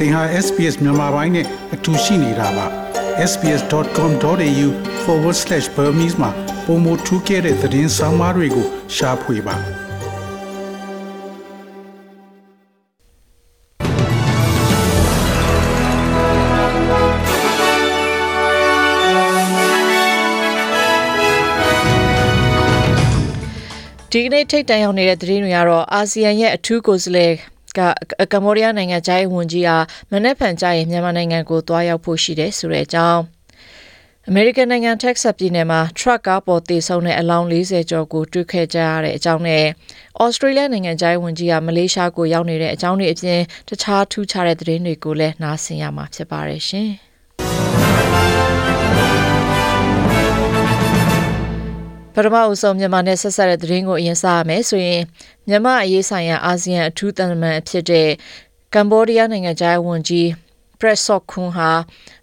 သင်ဟာ SPS မြန်မာပိုင်းနဲ့အတူရှိနေတာပါ sbs.com.au/burmese မှာပုံမထူးခဲ့တဲ့သတင်းစာမားတွေကိုရှားဖွေပါဒီကနေ့ထိတ်တန့်ရောက်နေတဲ့သတင်းတွေကတော့အာဆီယံရဲ့အထူးကိုယ်စားလှယ် ကကမ္ဘောဒီးယားနိုင်ငံခြားရေးဝန်ကြီးအားမနက်ဖြန်ကျရင်မြန်မာနိုင်ငံကိုတွားရောက်ဖို့ရှိတယ်ဆိုတဲ့အကြောင်းအမေရိကန်နိုင်ငံတက္ကဆက်ပြည်နယ်မှာထရပ်ကားပေါ်တေဆုံးတဲ့အလောင်း40ကျော်ကိုတွေ့ခဲ့ကြရတဲ့အကြောင်းနဲ့ဩစတြေးလျနိုင်ငံခြားရေးဝန်ကြီးကမလေးရှားကိုရောက်နေတဲ့အကြောင်းတွေအပြင်တခြားထူးခြားတဲ့သတင်းတွေကိုလည်းနားဆင်ရမှာဖြစ်ပါတယ်ရှင်။ ပထမအဆုံးမြန်မာနဲ့ဆက်ဆက်တဲ့သတင်းကိုအရင်စရမယ်ဆိုရင်မြန်မာအရေးဆိုင်ရာအာဆီယံအထူးတန်တမန်အဖြစ်တဲ့ကမ္ဘောဒီးယားနိုင်ငံသားဝန်ကြီးပရက်ဆော့ခွန်ဟာ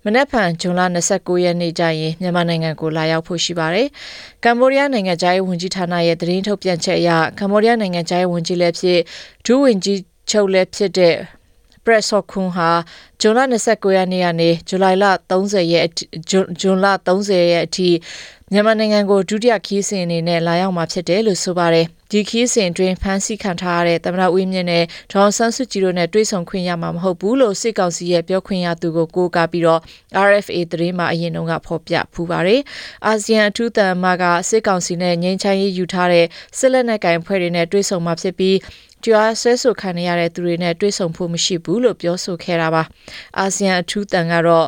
မနက်ဖြန်ဇွန်လ29ရက်နေ့ကျရင်မြန်မာနိုင်ငံကိုလာရောက်ဖို့ရှိပါတယ်။ကမ္ဘောဒီးယားနိုင်ငံသားဝန်ကြီးဌာနရဲ့သတင်းထုတ်ပြန်ချက်အရကမ္ဘောဒီးယားနိုင်ငံသားဝန်ကြီးလည်းဖြစ်ဒုဝန်ကြီးချုပ်လည်းဖြစ်တဲ့ ပရက်ဆော့ခွန်ဟာဇွန်လ29ရက်နေ့ကနေဇူလိုင်လ30ရက်ဇွန်လ30ရက်အထိမြန်မာနိုင်ငံကိုဒုတိယခီးစဉ်အနေနဲ့လာရောက်မှာဖြစ်တယ်လို့ဆိုပါတယ်ဒီခီးစဉ်အတွင်းဖမ်းဆီးခံထားရတဲ့သမ္မတဦးမြင့်နဲ့ဒေါ်ဆန်းစုကြည်တို့နဲ့တွေ့ဆုံခွင့်ရမှာမဟုတ်ဘူးလို့စစ်ကောင်စီရဲ့ပြောခွင့်ရသူကိုကိုးကားပြီးတော့ RFA သတင်းမှာအရင်တုန်းကဖော်ပြဖူးပါတယ်အာဆီယံအထူးတန်မာကစစ်ကောင်စီနဲ့ငြိမ်းချမ်းရေးယူထားတဲ့စစ်လက်နက်ကင်ဖွဲ့တွေနဲ့တွေ့ဆုံမှာဖြစ်ပြီး ကြွားဆွဲဆိုခံရတဲ့သူတွေနဲ့တွေ့ဆုံဖို့မရှိဘူးလို့ပြောဆိုခဲ့တာပါအာဆီယံအထူးတန်ကတော့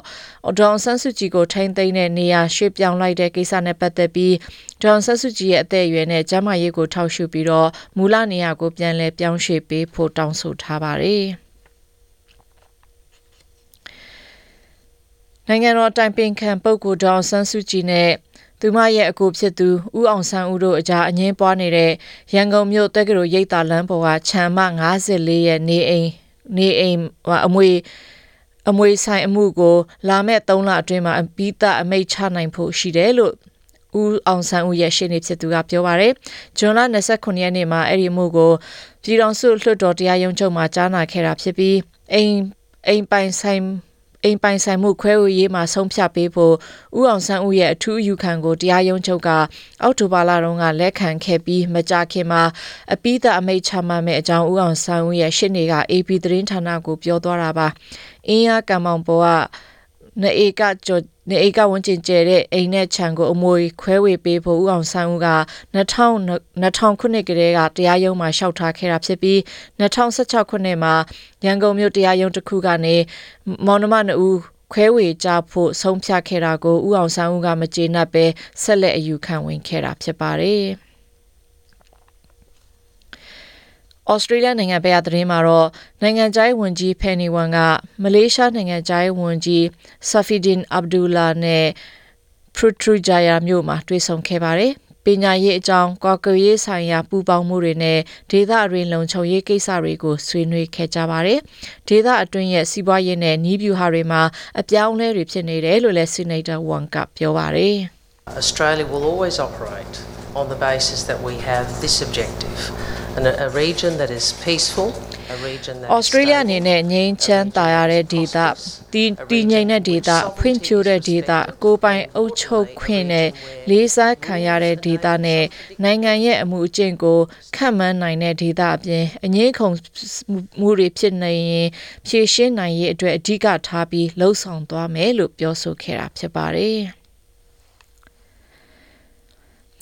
ဒေါန်ဆန်းစုကြည်ကိုထိန်းသိမ်းတဲ့နေရာရွှေ့ပြောင်းလိုက်တဲ့ကိစ္စနဲ့ပတ်သက်ပြီးဒေါန်ဆန်းစုကြည်ရဲ့အသက်အရွယ်နဲ့ကျန်းမာရေးကိုထောက်ရှုပြီးတော့မူလနေရာကိုပြန်လည်ပြောင်းရွှေ့ပေးဖို့တောင်းဆိုထားပါတယ်နိုင်ငံတော်တိုင်ပင်ခံပုဂ္ဂိုလ်ဒေါန်ဆန်းစုကြည်နဲ့ သူမရဲ့အကိုဖြစ်သူဦးအောင်ဆန်းဦးတို့အကြားအငင်းပွားနေတဲ့ရန်ကုန်မြို့တက္ကသိုလ်ရိပ်သာလမ်းပေါ်ကခြံမ54ရဲ့နေအိမ်နေအိမ်အမွေအမွေဆိုင်အမှုကို လာမဲ့3လအတွင်းမှာအပိသအမိတ်ချနိုင်ဖို့ရှိတယ်လို့ဦးအောင်ဆန်းဦးရဲ့ရှင်းနေဖြစ်သူကပြောပါရယ်။ဇွန်လ29ရက်နေ့မှာအဲ့ဒီမှုကိုပြည်တော်စုလွှတ်တော်တရားရုံးချုပ်မှာကြားနာခဲ့တာဖြစ်ပြီးအိမ်အိမ်ပိုင်ဆိုင် အိမ်ပိုင်ဆိုင်မှုခွဲဝေရေးမှာဆုံးဖြတ်ပေးဖို့ဦးအောင်ဆန်းဦးရဲ့အထူးအယူခံကိုတရားရုံးချုပ်ကအောက်တိုဘာလတုန်းကလက်ခံခဲ့ပြီးမကြာခင်မှာအပိသအမိတ်ချမှတ်မဲ့အကြောင်းဦးအောင်ဆန်းဦးရဲ့ရှစ်နေက AP သတင်းဌာနကိုပြောသွားတာပါ။အင်းရကံမောင်ပေါ်က နေအေကကျော်နေအေကဝန်ကျင်ကျဲတဲ့အိမ်နဲ့ခြံကိုအမွေခွဲဝေပေးဖို့ဦးအောင်ဆန်းဦးက2000 2000ခုနှစ်ကလေးကတရားရုံးမှာလျှောက်ထားခဲ့တာဖြစ်ပြီး2016ခုနှစ်မှာရန်ကုန်မြို့တရားရုံးတစ်ခုကနေမောင်နှမနှစ်ဦးခွဲဝေကြဖို့ဆုံးဖြတ်ခဲ့တာကိုဦးအောင်ဆန်းဦးကမကျေနပ်ပဲဆက်လက်အယူခံဝင်ခဲ့တာဖြစ်ပါတယ်။ ဩစတြေးလျနိုင်ငံဘက်ကသတင်းမှာတော့နိုင်ငံခြားရေးဝန်ကြီးဖယ်နီဝမ်ကမလေးရှားနိုင်ငံခြားရေးဝန်ကြီးဆာဖီဒင်အဗ်ဒူလာနဲ့ဖရူထရူဂျာယာမြို့မှာတွေ့ဆုံခဲ့ပါတယ်ပညာရေးအကြောင်းကွာကွေရေးဆိုင်ရာပူးပေါင်းမှုတွေနဲ့ဒေသအတွင်းလုံခြုံရေးကိစ္စတွေကိုဆွေးနွေးခဲ့ကြပါတယ်။ဒေသအတွင်းရဲ့စီးပွားရေးနဲ့နီးဗျူဟာတွေမှာအပြောင်းအလဲတွေဖြစ်နေတယ်လို့လည်းဆီနိတ်တာဝန်ကပြောပါတယ်။ Australia will always operate on the basis that we have this objective and a, a region that is peaceful Australia အနေနဲ့ငြိမ်းချမ်းသာရတဲ့ဒေသတည်တည်ငြိမ်တဲ့ဒေသဖွံ့ဖြိုးတဲ့ဒေသကိုပိုင်အုပ်ချုပ်ခွင့်နဲ့လေးစားခံရတဲ့ဒေသနဲ့နိုင်ငံရဲ့အမှုအကျင့်ကိုခန့်မှန်းနိုင်တဲ့ဒေသအပြင်အငြင်းခုန်မှုတွေဖြစ်နေရင်ဖြေရှင်းနိုင်ရေးအတွက်အဓိကထားပြီးလှုံ့ဆော်သွားမယ်လို့ပြောဆိုခဲ့တာဖြစ်ပါတယ်။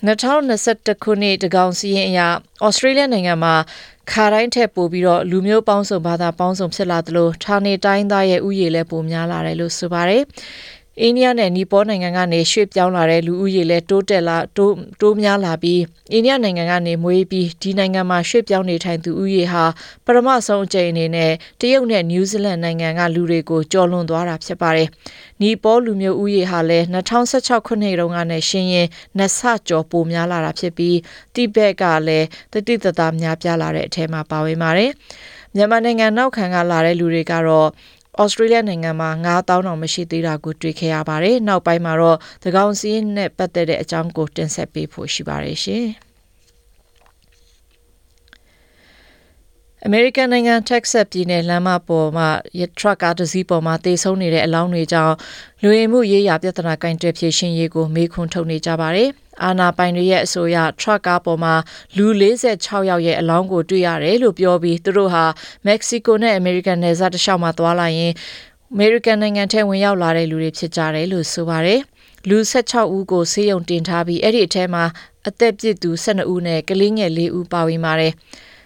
2021ခုနှစ်တကောင်စီရင်အရဩစတြေးလျနိုင်ငံမှာခါတိုင်းထက်ပိုပြီးတော့လူမျိုးပေါင်းစုံဘာသာပေါင်းစုံဖြစ်လာသလိုဌာနေတိုင်းသားရဲ့ဥယျာဉ်လည်းပိုများလာတယ်လို့ဆိုပါတယ်။ အိန္ဒိယနဲ့နီပေါနိုင်ငံကနေရွှေ့ပြောင်းလာတဲ့လူဦးရေလည်းတိုးတက်လာတိုးတိုးများလာပြီးအိန္ဒိယနိုင်ငံကနေမွေးပြီးဒီနိုင်ငံမှာရွှေ့ပြောင်းနေထိုင်သူဦးရေဟာပထမဆုံးအကြိမ်အနေနဲ့တရုတ်နဲ့နယူးဇီလန်နိုင်ငံကလူတွေကိုကျော်လွန်သွားတာဖြစ်ပါတယ်။နီပေါလူမျိုးဦးရေဟာလည်း2016ခုနှစ်တုန်းကနဲ့ရှင်ရင်နှစ်ဆကျော်ပိုများလာတာဖြစ်ပြီးတိဘက်ကလည်းတတိတသားများပြားလာတဲ့အထက်မှာပါဝင်ပါတယ်။မြန်မာနိုင်ငံနောက်ခံကလာတဲ့လူတွေကတော့ ဩစတြေးလျနိုင်ငံမှာ9000တောင်မရှိသေးတာကိုတွေ့ခဲ့ရပါတယ်။နောက်ပိုင်းမှာတော့သကောင်စီးနဲ့ပတ်သက်တဲ့အကြောင်းကိုတင်ဆက်ပေးဖို့ရှိပါတယ်ရှင်။ အမေရိကန်နိုင်ငံတက်ဆက်ပြည်နယ်လမ်းမပေါ်မှာရထရက်ကားတစ်စီးပေါ်မှာတေဆုံးနေတဲ့အလောင်းတွေကြောင့်လူဝင်မှုရေးရာပြဿနာကင်တွယ်ဖြေရှင်းရေးကိုမေးခွန်းထုတ်နေကြပါတယ်။အာနာပိုင်တွေရဲ့အဆိုအရထရက်ကားပေါ်မှာလူ46ယောက်ရဲ့အလောင်းကိုတွေ့ရတယ်လို့ပြောပြီးသူတို့ဟာမက္ကဆီကိုနဲ့အမေရိကန်နယ်စပ်တစ်လျှောက်မှာသွားလာရင်အမေရိကန်နိုင်ငံထဲဝင်ရောက်လာတဲ့လူတွေဖြစ်ကြတယ်လို့ဆိုပါတယ်။လူ16ဦးကိုဆေးရုံတင်ထားပြီးအဲ့ဒီအထဲမှာအသက်ပြည့်သူ12ဦးနဲ့ကလေးငယ်4ဦးပါဝင်ပါတယ်။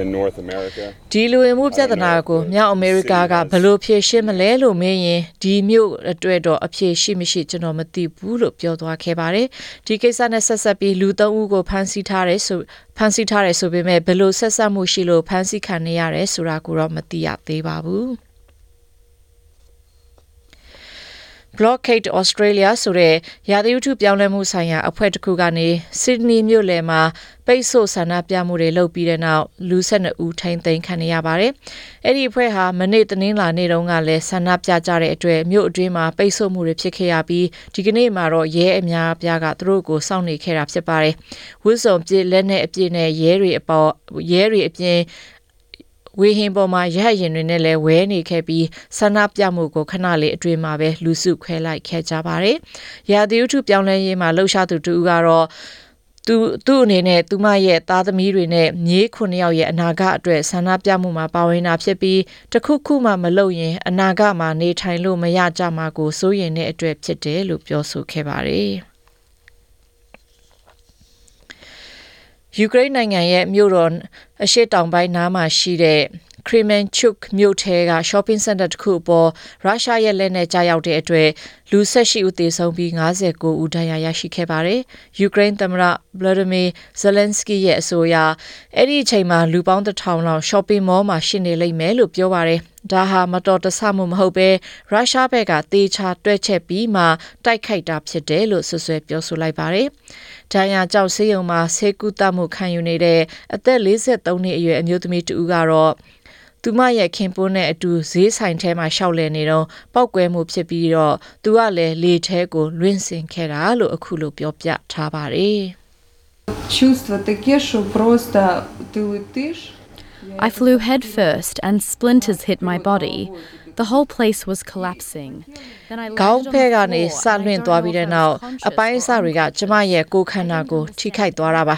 in North America? ဒီလူဝင်မှုပြဿနာကိုမြောက်အမေရိကကဘယ်လိုဖြေရှင်းမလဲလို့မေးရင်ဒီမြို့အတွက်တော့အဖြေရှိမရှိကျွန်တော်မသိဘူးလို့ပြောသွားခဲ့ပါတယ်ဒီကိစ္စနဲ့ဆက်ဆက်ပြီးလူသုံးဦးကိုဖမ်းဆီးထားတယ်ဆိုဖမ်းဆီးထားတယ်ဆိုပေမဲ့ဘယ်လိုဆက်ဆက်မှုရှိလို့ဖမ်းဆီးခံနေရတယ်ဆိုတာကိုတော့မသိရသေးပါဘူး Blockade Australia ဆိုတဲ့ရာသီဥတုပြောင်းလဲမှုဆိုင်ရာအဖွဲ့တစ်ခုကနေ Sydney မြို့လယ်မှာပိတ်ဆို့ဆန္ဒပြမှုတွေလုပ်ပြီးတဲ့နောက်လူ12ဦးထိန်းသိမ်းခံရပါတယ်။အဲ့ဒီအဖွဲ့ဟာမနေ့တနင်္လာနေ့တုန်းကလည်းဆန္ဒပြကြတဲ့အတွက်မြို့အတွင်းမှာပိတ်ဆို့မှုတွေဖြစ်ခဲ့ရပြီးဒီကနေ့မှာတော့ရဲအများအပြားကသူတို့ကိုစောင့်နေခဲ့တာဖြစ်ပါတယ်။ဝှစုံပြစ်လက်နဲ့အပြည့်နဲ့ရဲတွေအပေါ်ရဲတွေအပြင် ဝေဟင်ပေါ်မှာရဟရင်တွေနဲ့လည်းဝဲနေခဲ့ပြီးဆန္ဒပြမှုကိုခဏလေးအတွင်းမှာပဲလူစုခွဲလိုက်ခဲ့ကြပါတယ်။ရာသီဥတုပြောင်းလဲရေးမှာလှုပ်ရှားသူတူကတော့သူသူ့အနေနဲ့သူမရဲ့သားသမီးတွေနဲ့မြေးခုနှစ်ယောက်ရဲ့အနာဂတ်အတွက်ဆန္ဒပြမှုမှာပါဝင်တာဖြစ်ပြီးတခုခုမှမလုပ်ရင်အနာဂတ်မှာနေထိုင်လို့မရကြမှာကိုစိုးရိမ်တဲ့အတွက်ဖြစ်တယ်လို့ပြောဆိုခဲ့ပါတယ်။ ယူကရိန်းနိုင်ငံရဲ့မြို့တော်အရှေ့တောင်ပိုင်းနားမှာရှိတဲ့ Kremenchuk မြို့ထဲက shopping center တစ်ခုပေါ်ရုရှားရဲ့လက်နဲ့ကြားရောက်တဲ့အတွက်လူ18ဦးသေဆုံးပြီး59ဦးဒဏ်ရာရရှိခဲ့ပါတယ်။ယူကရိန်းသမ္မတ Vladimir Zelensky ရဲ့အဆိုအရအဲ့ဒီအချိန်မှာလူပေါင်းတစ်ထောင်လောက် shopping mall မှာရှိနေလိမ့်မယ်လို့ပြောပါတယ်။ ဒါဟာမတော်တဆမှုမဟုတ်ပဲရုရှားဘက်ကတေချာတွဲချက်ပြီးမှတိုက်ခိုက်တာဖြစ်တယ်လို့ဆွဆွဲပြောဆိုလိုက်ပါတယ်။ဒဏ်ရာကြောင့်ဆေးရုံမှာဆေးကုသမှုခံယူနေတဲ့အသက်43နှစ်အရွယ်အမျိုးသမီးတူကတော့သူမရဲ့ခင်ပွန်းနဲ့အတူဈေးဆိုင်ထဲမှာရှောက်လည်နေတော့ပောက်ကွဲမှုဖြစ်ပြီးတော့သူကလည်းလေထဲကိုလွင့်စင်ခဲ့တာလို့အခုလိုပြောပြထားပါတယ် Чувство таке, що просто ти летиш. I flew head first and splinters hit my body. The whole place was collapsing. Then I ခေါင်း landed ဖဲ on the ကနေ floor စ and I လွင့် don't သွား know ပြီး if တဲ့ I နောက် was အပိုင်းအစ conscious တွေက or ကျမရဲ့ကိုယ်ခန္ဓာကိုထိခိုက်သွားတာပါ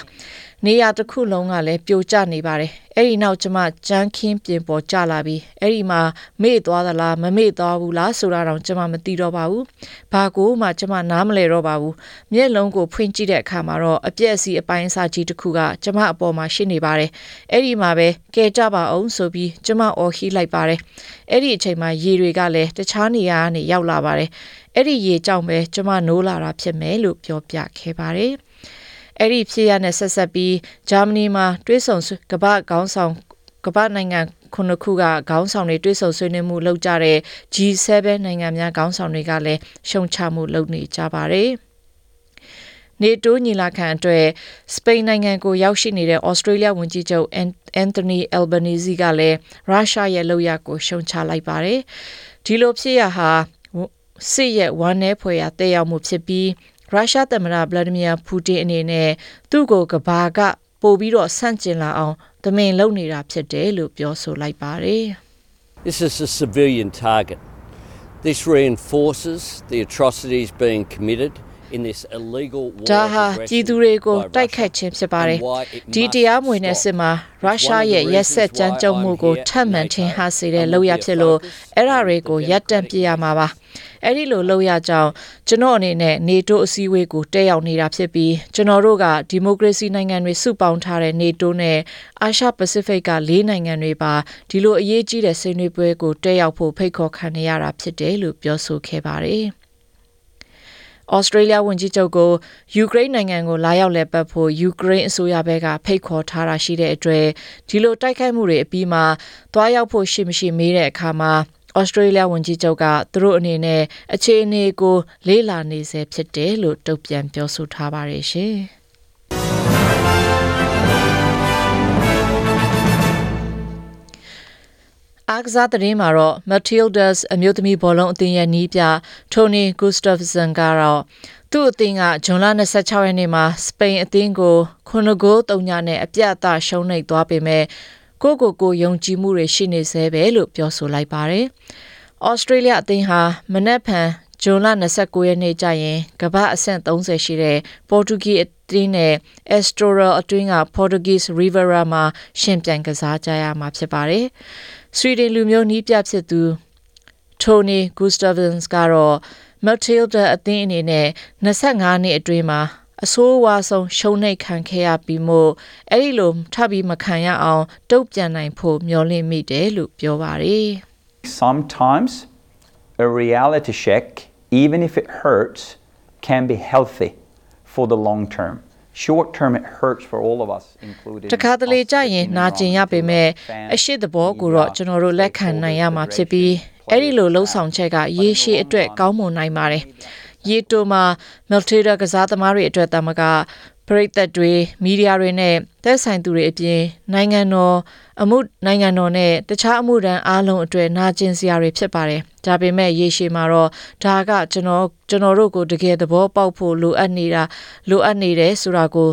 နေရာတစ်ခုလုံးကလည်းပြိုကျနေပါတယ်အဲ့ဒီနောက်ကျမကြမ်းခင်းပြင်ပေါ်ကျလာပြီးအဲ့ဒီမှာမေ့သွားသလားမမေ့သွားဘူးလားဆိုတာတော့ကျမမသိတော့ပါဘူးဘာကိုမှကျမနားမလဲတော့ပါဘူးမျက်လုံးကိုဖွင့်ကြည့်တဲ့အခါမှာတော့အပြက်စီအပိုင်းအစကြီးတစ်ခုကကျမအပေါ်မှာရှိနေပါတယ်အဲ့ဒီမှာပဲကဲကြပါအောင်ဆိုပြီးကျမအော်ဟီလိုက်ပါတယ်အဲ့ဒီအချိန်မှာရေတွေကလည်းတခြားနေရာကနေရောက်လာပါတယ်အဲ့ဒီရေကြောင့်ပဲကျမနိုးလာတာဖြစ်မယ်လို့ပြောပြခဲ့ပါတယ် အဲ့ဒီဖြစ်ရနဲ့ဆက်ဆက်ပြီးဂျာမနီမှာတွဲဆုံဆွေးကမ္ဘာခေါင်းဆောင်ကမ္ဘာနိုင်ငံခုနှစ်ခုကခေါင်းဆောင်တွေတွဲဆုံဆွေးနွေးမှုလုပ်ကြတဲ့ G7 နိုင်ငံများခေါင်းဆောင်တွေကလည်းရှုံချမှုလုပ်နေကြပါတယ်နေတိုးညီလာခံအတွက်စပိန်နိုင်ငံကိုရောက်ရှိနေတဲ့ဩစတြေးလျဝန်ကြီးချုပ်အန်တိုနီအယ်ဘနီဇီကလည်းရုရှားရဲ့လုပ်ရကိုရှုံချလိုက်ပါတယ်ဒီလိုဖြစ်ရဟာစစ်ရဲ့ဝမ်းနည်းဖွယ်ရာတည်ရောက်မှုဖြစ်ပြီး ရုရှားသမ္မတဗလာဒီမီယာပူတင်အနေနဲ့သူ့ကိုကဘာက ပို့ပြီးတော့ဆန့်ကျင်လာအောင်တမင်လုပ်နေတာဖြစ်တယ်လို့ပြောဆိုလိုက်ပါတယ် This is a civilian target. This reinforces the atrocities being committed in this illegal war ဒါ of ဟာ aggression ပြည်သူတွေကို by တိုက်ခတ် Russia ခြင်းဖြစ်ပါတယ် and why it ဒီ must တရားမဝင်တဲ့ stop. စစ်မှာ It's ရု one ရှား of the ရဲ့ရက်ဆက် reasons ကြမ်းကြုတ်မှု why ကို I'm ထပ်မံ here ထင် at ဟ NATO စေတဲ့ and လောက်ရ will be a ဖြစ်လို့ focus အဲ့ဒါ on တွေကို the ရပ်တန့်ပြ democratic ရမှာပါအဲ့ဒီလိုလောက်ရကြောင်းကျွန်တော်အနေနဲ့ NATO အစည်းအဝေးကိုတက်ရောက်နေတာဖြစ်ပြီးကျွန်တော်တို့ကဒီမိုကရေစီနိုင်ငံတွေစုပေါင်းထားတဲ့ NATO နဲ့အာရှပစိဖိတ်က၄နိုင်ငံတွေပါဒီလိုအရေးကြီးတဲ့ဆွေးနွေးပွဲကိုတက်ရောက်ဖို့ဖိတ်ခေါ်ခံနေရတာဖြစ်တယ်လို့ပြောဆိုခဲ့ပါတယ် ဩစတြေးလျဝန်ကြီးချုပ်ကိုယူကရိန်းနိုင်ငံကိုလာရောက်လည်ပတ်ဖို့ယူကရိန်းအစိုးရဘက်ကဖိတ်ခေါ်ထားတာရှိတဲ့အတွက်ဒီလိုတိုက်ခိုက်မှုတွေအပြီးမှာသွားရောက်ဖို့ရှိမရှိမေးတဲ့အခါမှာဩစတြေးလျဝန်ကြီးချုပ်ကသူတို့အနေနဲ့အခြေအနေကို လေ့လာနေဆဲဖြစ်တယ်လို့တုံ့ပြန်ပြောဆိုထားပါတယ်ရှင်။ အားကစားသတင်းမှာတော့ Matildas အမျိုးသမီးဘောလုံးအသင်းရဲ့နီးပြ Tony Gustafsson ကတော့သူ့အသင်းကဂျွန်လ26ရက်နေ့မှာစပိန်အသင်းကို9ဂိုး3ညနဲ့အပြတ်အသရှုံးနိမ့်သွားပေမဲ့ကိုကိုကိုယုံကြည်မှုတွေရှိနေသေးပဲလို့ပြောဆိုလိုက်ပါတယ်။ဩစတြေးလျအသင်းဟာမနက်ဖြန်ဂျွန်လ29ရက်နေ့ကျရင်ကမ္ဘာအဆင့်30ရှိတဲ့ပေါ်တူဂီအသင်းနဲ့ Estoril အတွင်းက Portuguese Rivera မှာရှင်ပြိုင်ကစားကြရမှာဖြစ်ပါတယ်။ ဆွီဒင်လူမျိုးနီးပြဖြစ်သူ Tony Gustavsson ကတော့ Matilda အသင်းအနေနဲ့25နှစ်အတွင်းမှာအဆိုးဝါးဆုံးရှုံးနိမ့်ခံခဲ့ရပြီးမို့အဲ့ဒီလိုထပ်ပြီးမခံရအောင်တုတ်ပြန်နိုင်ဖို့မျှော်လင့်မိတယ်လို့ပြောပါတယ် Sometimes a reality check, even if it hurts, can be healthy for the long term. Short term, it hurts for all of us, including. တခါတလေ us ကြရင် in and နာကျင်ရ around ပေ the မဲ့ fans, အရှိတဘောကိုတော့ media, ကျွန်တော်တို့လက်ခံနိုင်ရမှာဖြစ်ပြီး stakeholders, အဲ့ဒီလို players, လှုပ်ဆောင်ချက်ကရေရှည်အတွက် but in the long run, ကောင်းမွန်နိုင်ပါတယ်ရေတိုမှာ Miltida ကစားသမားတွေအတွက်တမက ပရိသတ်တွေမီဒီယာတွေနဲ့သက်ဆိုင်သူတွေအပြင်နိုင်ငံတော်အမှုနိုင်ငံတော်နဲ့တခြားအမှုတန်းအားလုံးအတွက်နာကျင်စရာတွေဖြစ်ပါတယ်ဒါပေမဲ့ရေရှည်မှာတော့ဒါကကျွန်တော်ကျွန်တော်တို့ကိုတကယ်သဘောပေါက်ဖို့လိုအပ်နေတာလိုအပ်နေတယ်ဆိုတာကို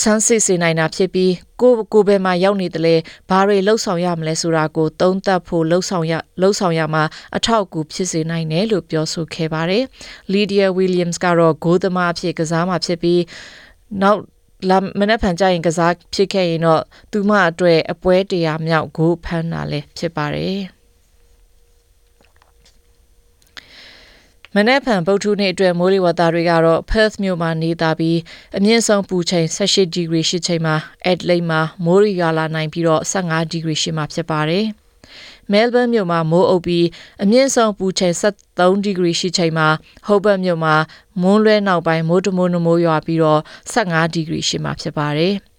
ဆန်းစစ်စေနိုင်တာဖြစ်ပြီးကိုကိုဘယ်မှာရောက်နေတယ်လဲဘာတွေလှုပ်ဆောင်ရမလဲဆိုတာကိုသုံးသပ်ဖို့လှုပ်ဆောင်ရလှုပ်ဆောင်ရမှာအထောက်အကူဖြစ်စေနိုင်တယ်လို့ပြောဆိုခဲ့ပါတယ်။ Lydia Williams ကတော့ဂိုးသမားအဖြစ်ကစားမှာဖြစ်ပြီးနောက်လာမနေ့ဖန်ကြရင်ကစားဖြစ်ခဲ့ရင်တော့သူမအတွက်အပွဲတရာမြောက်ဂိုးဖမ်းတာလည်းဖြစ်ပါတယ်။ မနေ့ဖန်ဗုဒ္ဓနေ့အတွက်မိုးလေဝသတွေကတော့ Perth မြို့မှာနေတာပြီးအမြင့်ဆုံးပူချိန်18ဒီဂရီရှိချိန်မှာ Adelaide မှာမိုးရွာလာနိုင်ပြီးတော့15ဒီဂရီရှိမှာဖြစ်ပါတယ်။ Melbourne မြို့မှာမိုးအုပ်ပြီးအမြင့်ဆုံးပူချိန်73ဒီဂရီရှိချိန်မှာ Hobart မြို့မှာမွန်းလွဲနောက်ပိုင်းမိုးတမိုးနမိုးရွာပြီးတော့15ဒီဂရီရှိမှာဖြစ်ပါတယ်။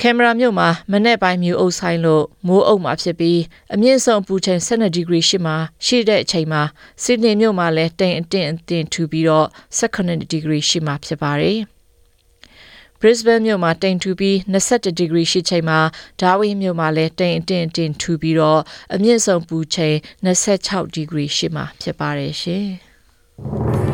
ကင်မရာမြို့မှာမနေ့ပိုင်းမြူအုပ်ဆိုင်လို့မိုးအုပ်မှာဖြစ်ပြီးအမြင့်ဆုံးပူချိန်12ဒီဂရီရှိမှာရှိတဲ့အချိန်မှာဆစ်ဒနီမြို့မှာလည်းတိမ်အတင်အတင်ထူပြီးတော့18ဒီဂရီရှိမှာဖြစ်ပါတယ်။ Brisbane မြို့မှာတိမ်ထူပြီး21ဒီဂရီရှိချိန်မှာ Darwin မြို့မှာလည်းတိမ်အတင်အတင်ထူပြီးတော့အမြင့်ဆုံးပူချိန်26ဒီဂရီရှိမှာဖြစ်ပါတယ်ရှင်။